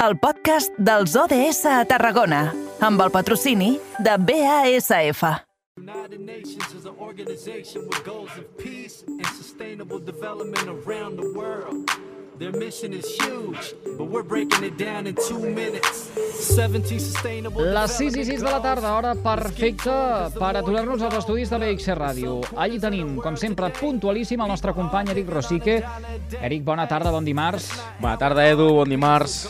el podcast dels ODS a Tarragona, amb el patrocini de BASF. United Nations is an organization with goals of peace and sustainable development around the world. Their mission is huge, but we're breaking it down in two minutes. 17 sustainable... Les 6 i 6 de la tarda, hora perfecta per aturar-nos als estudis de BXC Ràdio. Allí tenim, com sempre, puntualíssim el nostre company Eric Rosique. Eric, bona tarda, bon dimarts. Bona tarda, Edu, bon dimarts.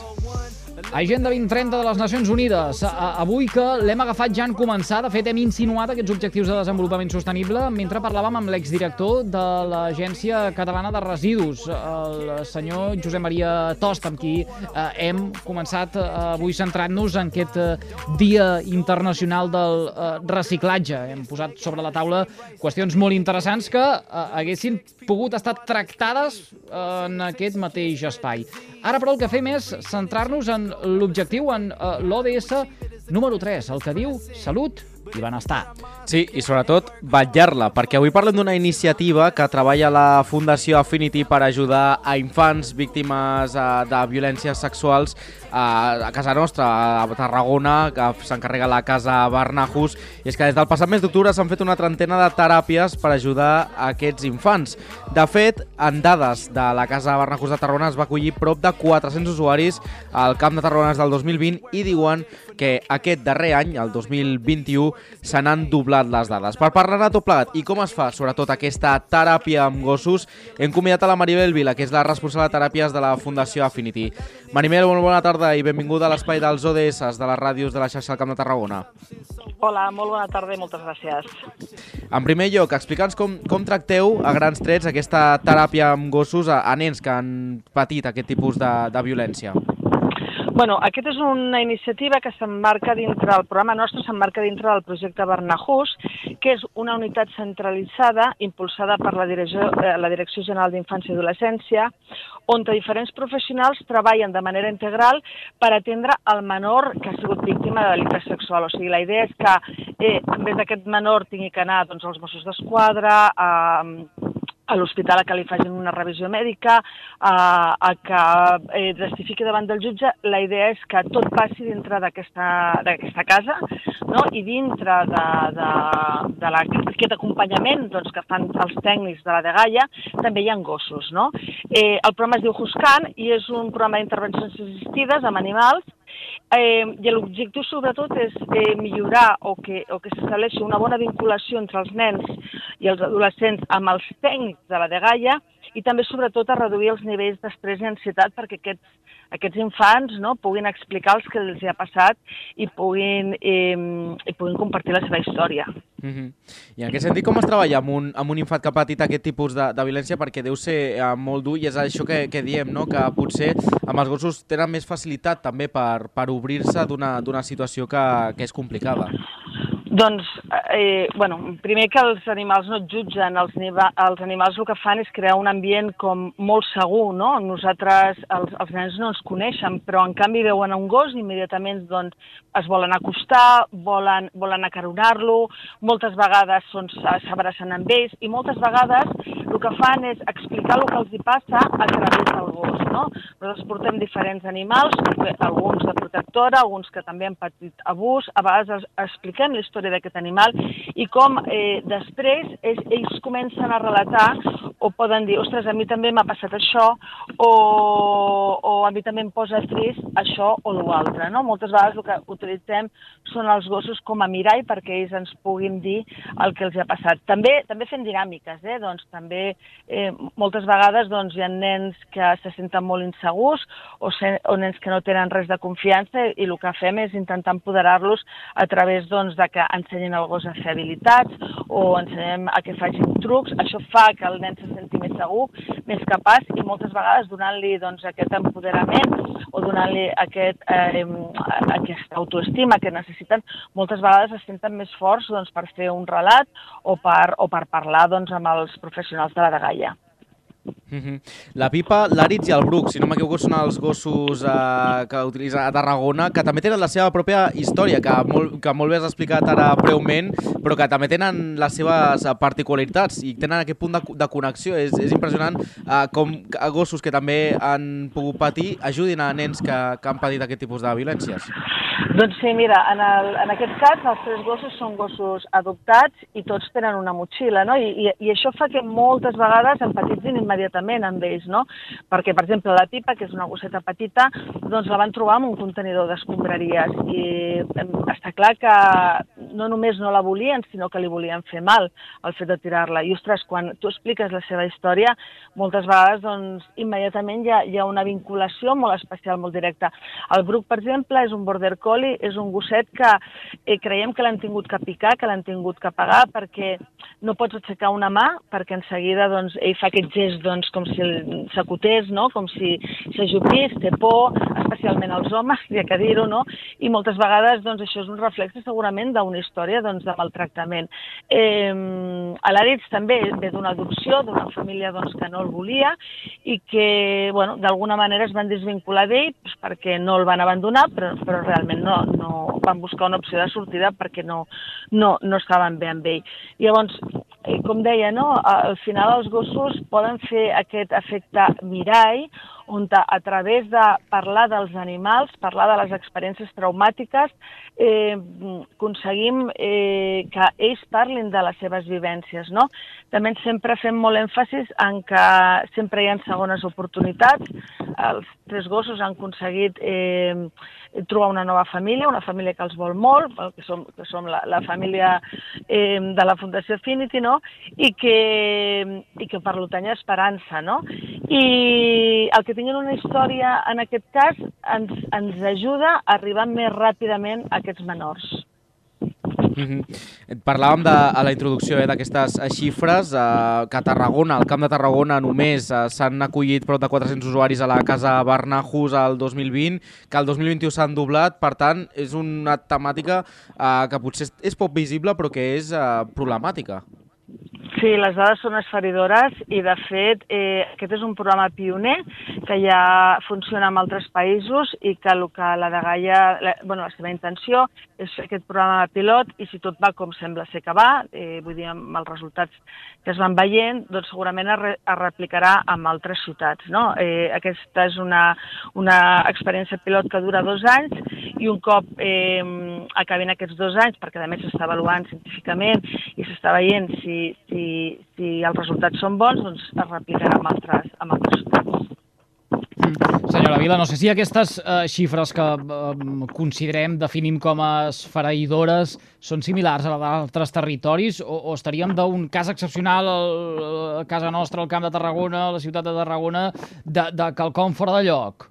Agenda 2030 de les Nacions Unides. Avui que l'hem agafat ja en començar, de fet hem insinuat aquests objectius de desenvolupament sostenible mentre parlàvem amb l'exdirector de l'Agència Catalana de Residus, el senyor Josep Maria Tost, amb qui eh, hem començat eh, avui centrant-nos en aquest eh, Dia Internacional del Reciclatge. Hem posat sobre la taula qüestions molt interessants que haguessin pogut estar tractades en aquest mateix espai. Ara, però, el que fem és centrar-nos en l'objectiu en eh, l'ODS número 3, el que diu salut i benestar. Sí, i sobretot vetllar-la, perquè avui parlem d'una iniciativa que treballa la Fundació Affinity per ajudar a infants víctimes eh, de violències sexuals a, a casa nostra, a Tarragona, que s'encarrega la casa Barnahus, i és que des del passat mes d'octubre s'han fet una trentena de teràpies per ajudar a aquests infants. De fet, en dades de la casa Barnahus de Tarragona es va acollir prop de 400 usuaris al Camp de Tarragona del 2020 i diuen que aquest darrer any, el 2021, se n'han doblat les dades. Per parlar de tot plegat i com es fa, sobretot, aquesta teràpia amb gossos, hem convidat a la Maribel Vila, que és la responsable de teràpies de la Fundació Affinity. Maribel, molt bona tarda tarda i benvinguda a l'espai dels ODS de les ràdios de la xarxa del Camp de Tarragona. Hola, molt bona tarda i moltes gràcies. En primer lloc, explica'ns com, com tracteu a grans trets aquesta teràpia amb gossos a, a nens que han patit aquest tipus de, de violència. Bueno, aquesta és una iniciativa que s'emmarca dintre, el programa nostre s'emmarca dintre del projecte Bernahús, que és una unitat centralitzada impulsada per la Direcció, eh, la Direcció General d'Infància i Adolescència, on diferents professionals treballen de manera integral per atendre el menor que ha sigut víctima de delicte sexual. O sigui, la idea és que eh, en vez d'aquest menor tingui que anar doncs, als Mossos d'Esquadra, a, a l'hospital a que li facin una revisió mèdica, a, a que eh, testifiqui davant del jutge. La idea és que tot passi dintre d'aquesta casa no? i dintre d'aquest acompanyament doncs, que fan els tècnics de la Degalla també hi ha gossos. No? Eh, el programa es diu Huscan i és un programa d'intervencions assistides amb animals Eh, I l'objectiu, sobretot, és eh, millorar o que, o que s'estableixi una bona vinculació entre els nens i els adolescents amb els tècnics de la Degalla i també, sobretot, a reduir els nivells d'estrès i ansietat perquè aquests aquests infants no, puguin explicar el que els ha passat i puguin, eh, i puguin compartir la seva història. Mm -hmm. I en aquest sentit, com es treballa amb un, amb un infant que ha patit aquest tipus de, de violència? Perquè deu ser eh, molt dur i és això que, que diem, no? que potser amb els gossos tenen més facilitat també per, per obrir-se d'una situació que, que és complicada. Doncs, eh, bueno, primer que els animals no et jutgen, els, els animals el que fan és crear un ambient com molt segur, no? Nosaltres, els, els nens no ens coneixen, però en canvi veuen un gos i immediatament doncs, es volen acostar, volen, volen acaronar-lo, moltes vegades s'abracen amb ells i moltes vegades el que fan és explicar el que els hi passa a través del gos, no? Nosaltres portem diferents animals, alguns de protectora, alguns que també han patit abús, a vegades expliquem la història d'aquest animal i com eh, després és, ells comencen a relatar o poden dir, ostres, a mi també m'ha passat això o, o a mi també em posa trist això o l'altre. No? Moltes vegades el que utilitzem són els gossos com a mirall perquè ells ens puguin dir el que els ha passat. També també fem dinàmiques, eh? doncs també eh, moltes vegades doncs, hi ha nens que se senten molt insegurs o, se, o nens que no tenen res de confiança i el que fem és intentar empoderar-los a través doncs, de que ensenyin el gos a fer habilitats o ensenyem a que facin trucs. Això fa que el nen se senti més segur, més capaç i moltes vegades donant-li doncs, aquest empoderament o donant-li aquest, eh, aquesta autoestima que necessiten, moltes vegades es senten més forts doncs, per fer un relat o per, o per parlar doncs, amb els professionals de la degalla. Mm -hmm. La Pipa, l'Àritz i el Bruc, si no m'equivoco, són els gossos eh, que utilitza a Tarragona, que també tenen la seva pròpia història, que molt, que molt bé has explicat ara breument, però que també tenen les seves particularitats i tenen aquest punt de, de connexió. És, és impressionant eh, com gossos que també han pogut patir ajudin a nens que, que han patit aquest tipus de violències. Doncs sí, mira, en, el, en aquest cas els tres gossos són gossos adoptats i tots tenen una motxilla, no? I, i, i això fa que moltes vegades empatitzin immediatament amb ells, no? Perquè, per exemple, la Pipa, que és una gosseta petita, doncs la van trobar en un contenidor d'escombraries i està clar que no només no la volien, sinó que li volien fer mal el fet de tirar-la. I, ostres, quan tu expliques la seva història, moltes vegades, doncs, immediatament hi ha, hi ha una vinculació molt especial, molt directa. El Bruc, per exemple, és un border és un gosset que eh, creiem que l'han tingut que picar, que l'han tingut que pagar, perquè no pots aixecar una mà, perquè en seguida doncs, ell fa aquest gest doncs, com si s'acotés, no? com si s'ajupís, té por, especialment als homes, ha que dir-ho, no? i moltes vegades doncs, això és un reflex segurament d'una història doncs, de maltractament. Eh, L'Aritz també ve d'una adopció, d'una família doncs, que no el volia i que bueno, d'alguna manera es van desvincular d'ell doncs, perquè no el van abandonar, però, però realment no, no van buscar una opció de sortida perquè no, no, no estaven bé amb ell. Llavors, eh, com deia, no? al final els gossos poden fer aquest efecte mirall on a, través de parlar dels animals, parlar de les experiències traumàtiques, eh, aconseguim eh, que ells parlin de les seves vivències. No? També sempre fem molt èmfasis en que sempre hi ha segones oportunitats. Els tres gossos han aconseguit eh, trobar una nova família, una família que els vol molt, que som, que som la, la família eh, de la Fundació Affinity, no? I que, i que per tant hi ha esperança, no? I el que tinguin una història, en aquest cas, ens, ens ajuda a arribar més ràpidament a aquests menors. Mm -hmm. Parlàvem de, a la introducció eh, d'aquestes eh, xifres, eh, que a Tarragona, al Camp de Tarragona, només eh, s'han acollit prop de 400 usuaris a la Casa Barnahus al 2020, que el 2021 s'han doblat, per tant, és una temàtica eh, que potser és poc visible, però que és eh, problemàtica. Sí, les dades són esferidores i, de fet, eh, aquest és un programa pioner que ja funciona en altres països i que el que la de Gaia, la, bueno, la seva intenció és fer aquest programa de pilot i si tot va com sembla ser que va, eh, vull dir, amb els resultats que es van veient, doncs segurament es, re, es replicarà en altres ciutats. No? Eh, aquesta és una, una experiència pilot que dura dos anys i un cop eh, acabin aquests dos anys, perquè a més s'està avaluant científicament i s'està veient si, si si els resultats són bons, doncs es replicarà amb altres, amb altres ciutats. Senyora Vila, no sé si aquestes eh, xifres que eh, considerem, definim com a esfereïdores, són similars a d'altres territoris o, o estaríem d'un cas excepcional a, casa nostra, al Camp de Tarragona, a la ciutat de Tarragona, de, de quelcom fora de lloc?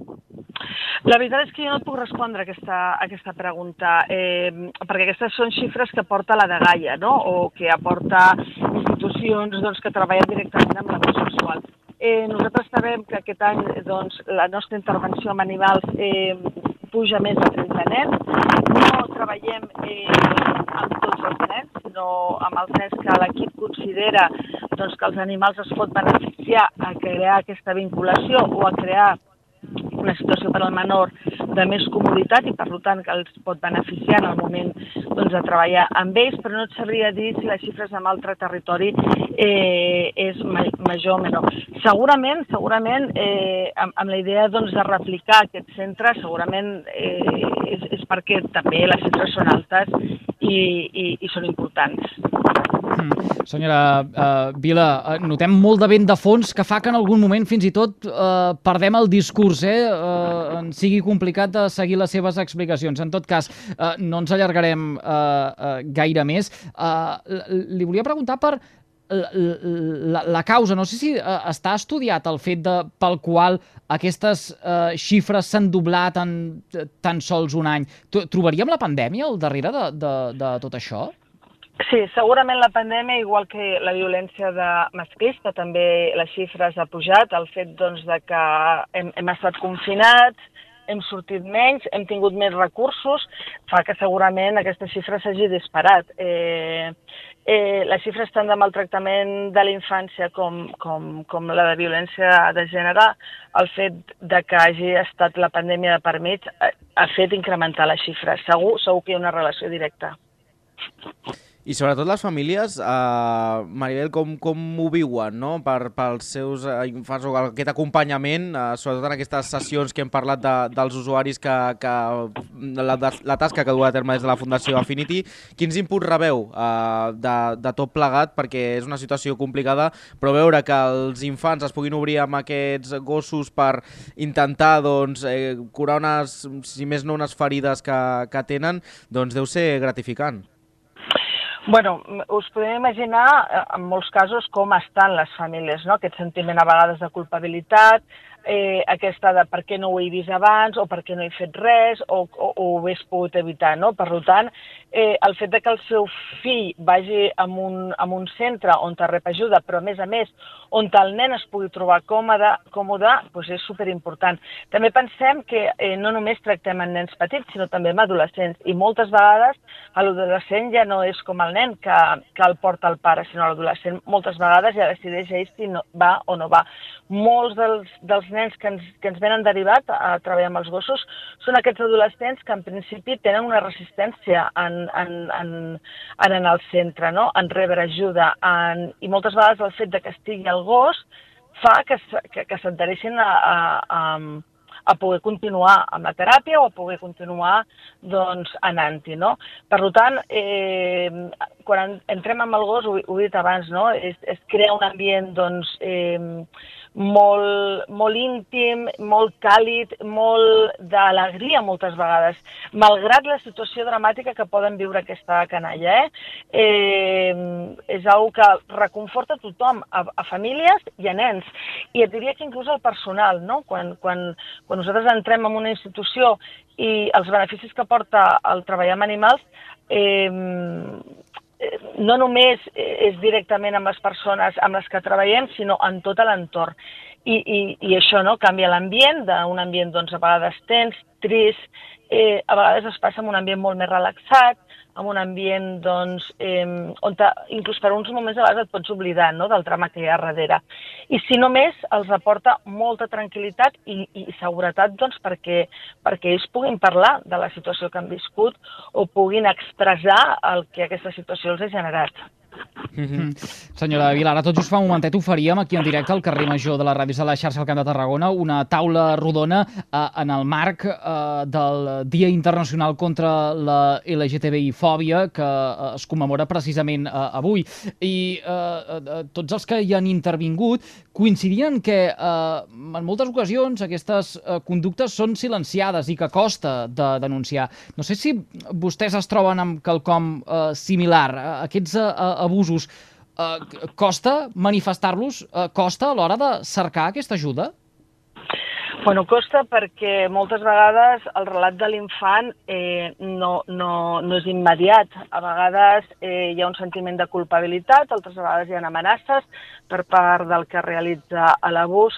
La veritat és que jo no puc respondre a aquesta, a aquesta pregunta, eh, perquè aquestes són xifres que porta la de Gaia, no? o que aporta institucions doncs, que treballen directament amb l'abús sexual. Eh, nosaltres sabem que aquest any doncs, la nostra intervenció amb animals eh, puja més de 30 nens. No treballem eh, amb tots els nens, sinó amb els nens que l'equip considera doncs, que els animals es pot beneficiar a crear aquesta vinculació o a crear una situació per al menor de més comoditat i per tant que els pot beneficiar en el moment doncs, de treballar amb ells, però no et sabria dir si les xifres en altre territori eh, és ma major o menor. Segurament, segurament eh, amb, amb la idea doncs, de replicar aquest centre, segurament eh, és, és perquè també les xifres són altes i, i, i són importants. Mm. Senyora uh, Vila, uh, notem molt de vent de fons que fa que en algun moment fins i tot uh, perdem el discurs, eh? Uh, en sigui complicat de seguir les seves explicacions. En tot cas, uh, no ens allargarem uh, uh, gaire més. Uh, li volia preguntar per la, la, la causa. No sé si uh, està estudiat el fet de, pel qual aquestes uh, xifres s'han doblat en tan sols un any. Trobaríem la pandèmia al darrere de, de, de tot això? Sí, segurament la pandèmia, igual que la violència de masclista, també les xifres ha pujat, el fet doncs, de que hem, hem estat confinats, hem sortit menys, hem tingut més recursos, fa que segurament aquesta xifra s'hagi disparat. Eh, eh, les xifres tant de maltractament de la infància com, com, com la de violència de gènere, el fet de que hagi estat la pandèmia de per ha, ha fet incrementar la xifra. Segur, segur que hi ha una relació directa. I sobretot les famílies, eh, Maribel, com, com ho viuen no? per, pels seus eh, infants o aquest acompanyament, eh, sobretot en aquestes sessions que hem parlat de, dels usuaris que, que la, la tasca que du a terme des de la Fundació Affinity. Quins inputs rebeu eh, de, de tot plegat? Perquè és una situació complicada, però veure que els infants es puguin obrir amb aquests gossos per intentar doncs, eh, curar unes, si més no unes ferides que, que tenen, doncs deu ser gratificant. Bueno, us podem imaginar eh, en molts casos com estan les famílies, no? aquest sentiment a vegades de culpabilitat, eh, aquesta de per què no ho he vist abans o per què no he fet res o, o, o ho hagués pogut evitar. No? Per tant, eh, el fet de que el seu fill vagi a un, a un centre on te rep ajuda, però a més a més on el nen es pugui trobar còmode, còmode doncs és superimportant. També pensem que eh, no només tractem en nens petits, sinó també en adolescents. I moltes vegades l'adolescent ja no és com el nen que, que el porta el pare, sinó l'adolescent moltes vegades ja decideix ell si no, va o no va. Molts dels, dels nens que ens, que ens venen derivat a treballar amb els gossos són aquests adolescents que en principi tenen una resistència en, en, en, en anar al centre, no? en rebre ajuda, en, i moltes vegades el fet de que estigui al gos fa que, que, que s'adhereixin a, a, a, a poder continuar amb la teràpia o a poder continuar doncs, anant-hi. No? Per tant, eh, quan entrem amb el gos, ho, ho he dit abans, no? es, es crea un ambient doncs, eh, molt, molt íntim, molt càlid, molt d'alegria moltes vegades, malgrat la situació dramàtica que poden viure aquesta canalla. Eh? Eh, és una que reconforta tothom, a, a famílies i a nens. I et diria que inclús al personal, no? quan, quan, quan nosaltres entrem en una institució i els beneficis que porta el treballar amb animals eh, no només és directament amb les persones amb les que treballem, sinó en tot l'entorn. I, i, I això no canvia l'ambient, d'un ambient doncs, a vegades tens, trist, eh, a vegades es passa en un ambient molt més relaxat, en un ambient doncs, eh, on inclús per uns moments a vegades et pots oblidar no, del drama que hi ha darrere. I si només els aporta molta tranquil·litat i, i seguretat doncs, perquè, perquè ells puguin parlar de la situació que han viscut o puguin expressar el que aquesta situació els ha generat. Mm -hmm. Senyora Vilar, ara tot just fa un momentet oferíem aquí en directe al carrer Major de la ràdio de la xarxa al Camp de Tarragona una taula rodona eh, en el marc eh, del Dia Internacional contra la LGTBI-fòbia que eh, es commemora precisament eh, avui. I eh, eh, tots els que hi han intervingut coincidien que eh, en moltes ocasions aquestes eh, conductes són silenciades i que costa de denunciar. No sé si vostès es troben amb quelcom eh, similar. Aquests eh, abusos, eh, costa manifestar-los, eh, costa a l'hora de cercar aquesta ajuda? Bueno, costa perquè moltes vegades el relat de l'infant eh, no, no, no és immediat. A vegades eh, hi ha un sentiment de culpabilitat, altres vegades hi ha amenaces per part del que realitza l'abús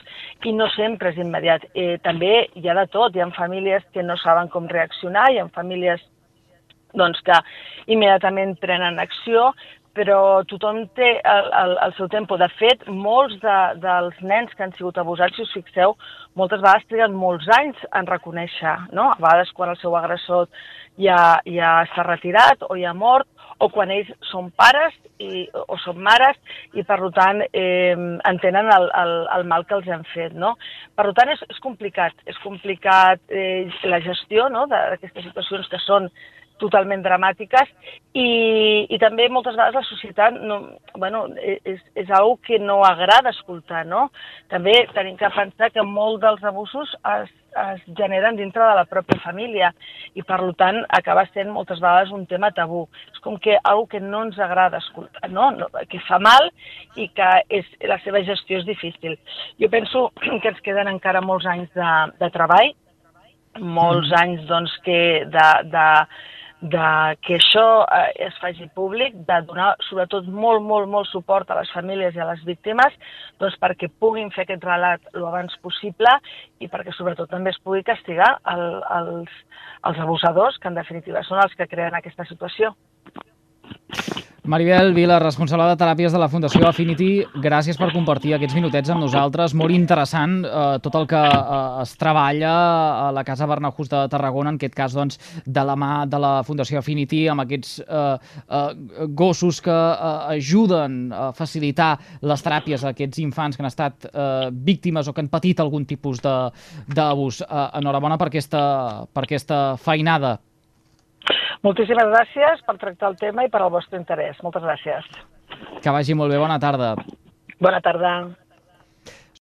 i no sempre és immediat. Eh, també hi ha de tot, hi ha famílies que no saben com reaccionar, hi ha famílies doncs, que immediatament prenen acció, però tothom té el, el, el seu tempo. De fet, molts de, dels nens que han sigut abusats, si us fixeu, moltes vegades triguen molts anys en reconèixer, no? A vegades quan el seu agressor ja, ja s'ha retirat o ja ha mort, o quan ells són pares i, o són mares i, per tant, eh, entenen el, el, el mal que els han fet, no? Per tant, és, és complicat. És complicat eh, la gestió no? d'aquestes situacions que són totalment dramàtiques i, i també moltes vegades la societat no, bueno, és, és una que no agrada escoltar, no? També tenim que pensar que molts dels abusos es, es generen dintre de la pròpia família i per tant acaba sent moltes vegades un tema tabú. És com que algo que no ens agrada escoltar, no? no que fa mal i que és, la seva gestió és difícil. Jo penso que ens queden encara molts anys de, de treball, molts mm. anys doncs, que de, de, de que això eh, es faci públic, de donar sobretot molt, molt, molt suport a les famílies i a les víctimes doncs perquè puguin fer aquest relat el abans possible i perquè sobretot també es pugui castigar el, els, els abusadors, que en definitiva són els que creen aquesta situació. Maribel Vila, responsable de teràpies de la Fundació Affinity, gràcies per compartir aquests minutets amb nosaltres. Molt interessant eh, tot el que eh, es treballa a la Casa Bernahús de Tarragona, en aquest cas doncs, de la mà de la Fundació Affinity, amb aquests eh, eh, gossos que eh, ajuden a facilitar les teràpies a aquests infants que han estat eh, víctimes o que han patit algun tipus d'abús. Eh, enhorabona per aquesta, per aquesta feinada Moltíssimes gràcies per tractar el tema i per al vostre interès. Moltes gràcies. Que vagi molt bé. Bona tarda. Bona tarda.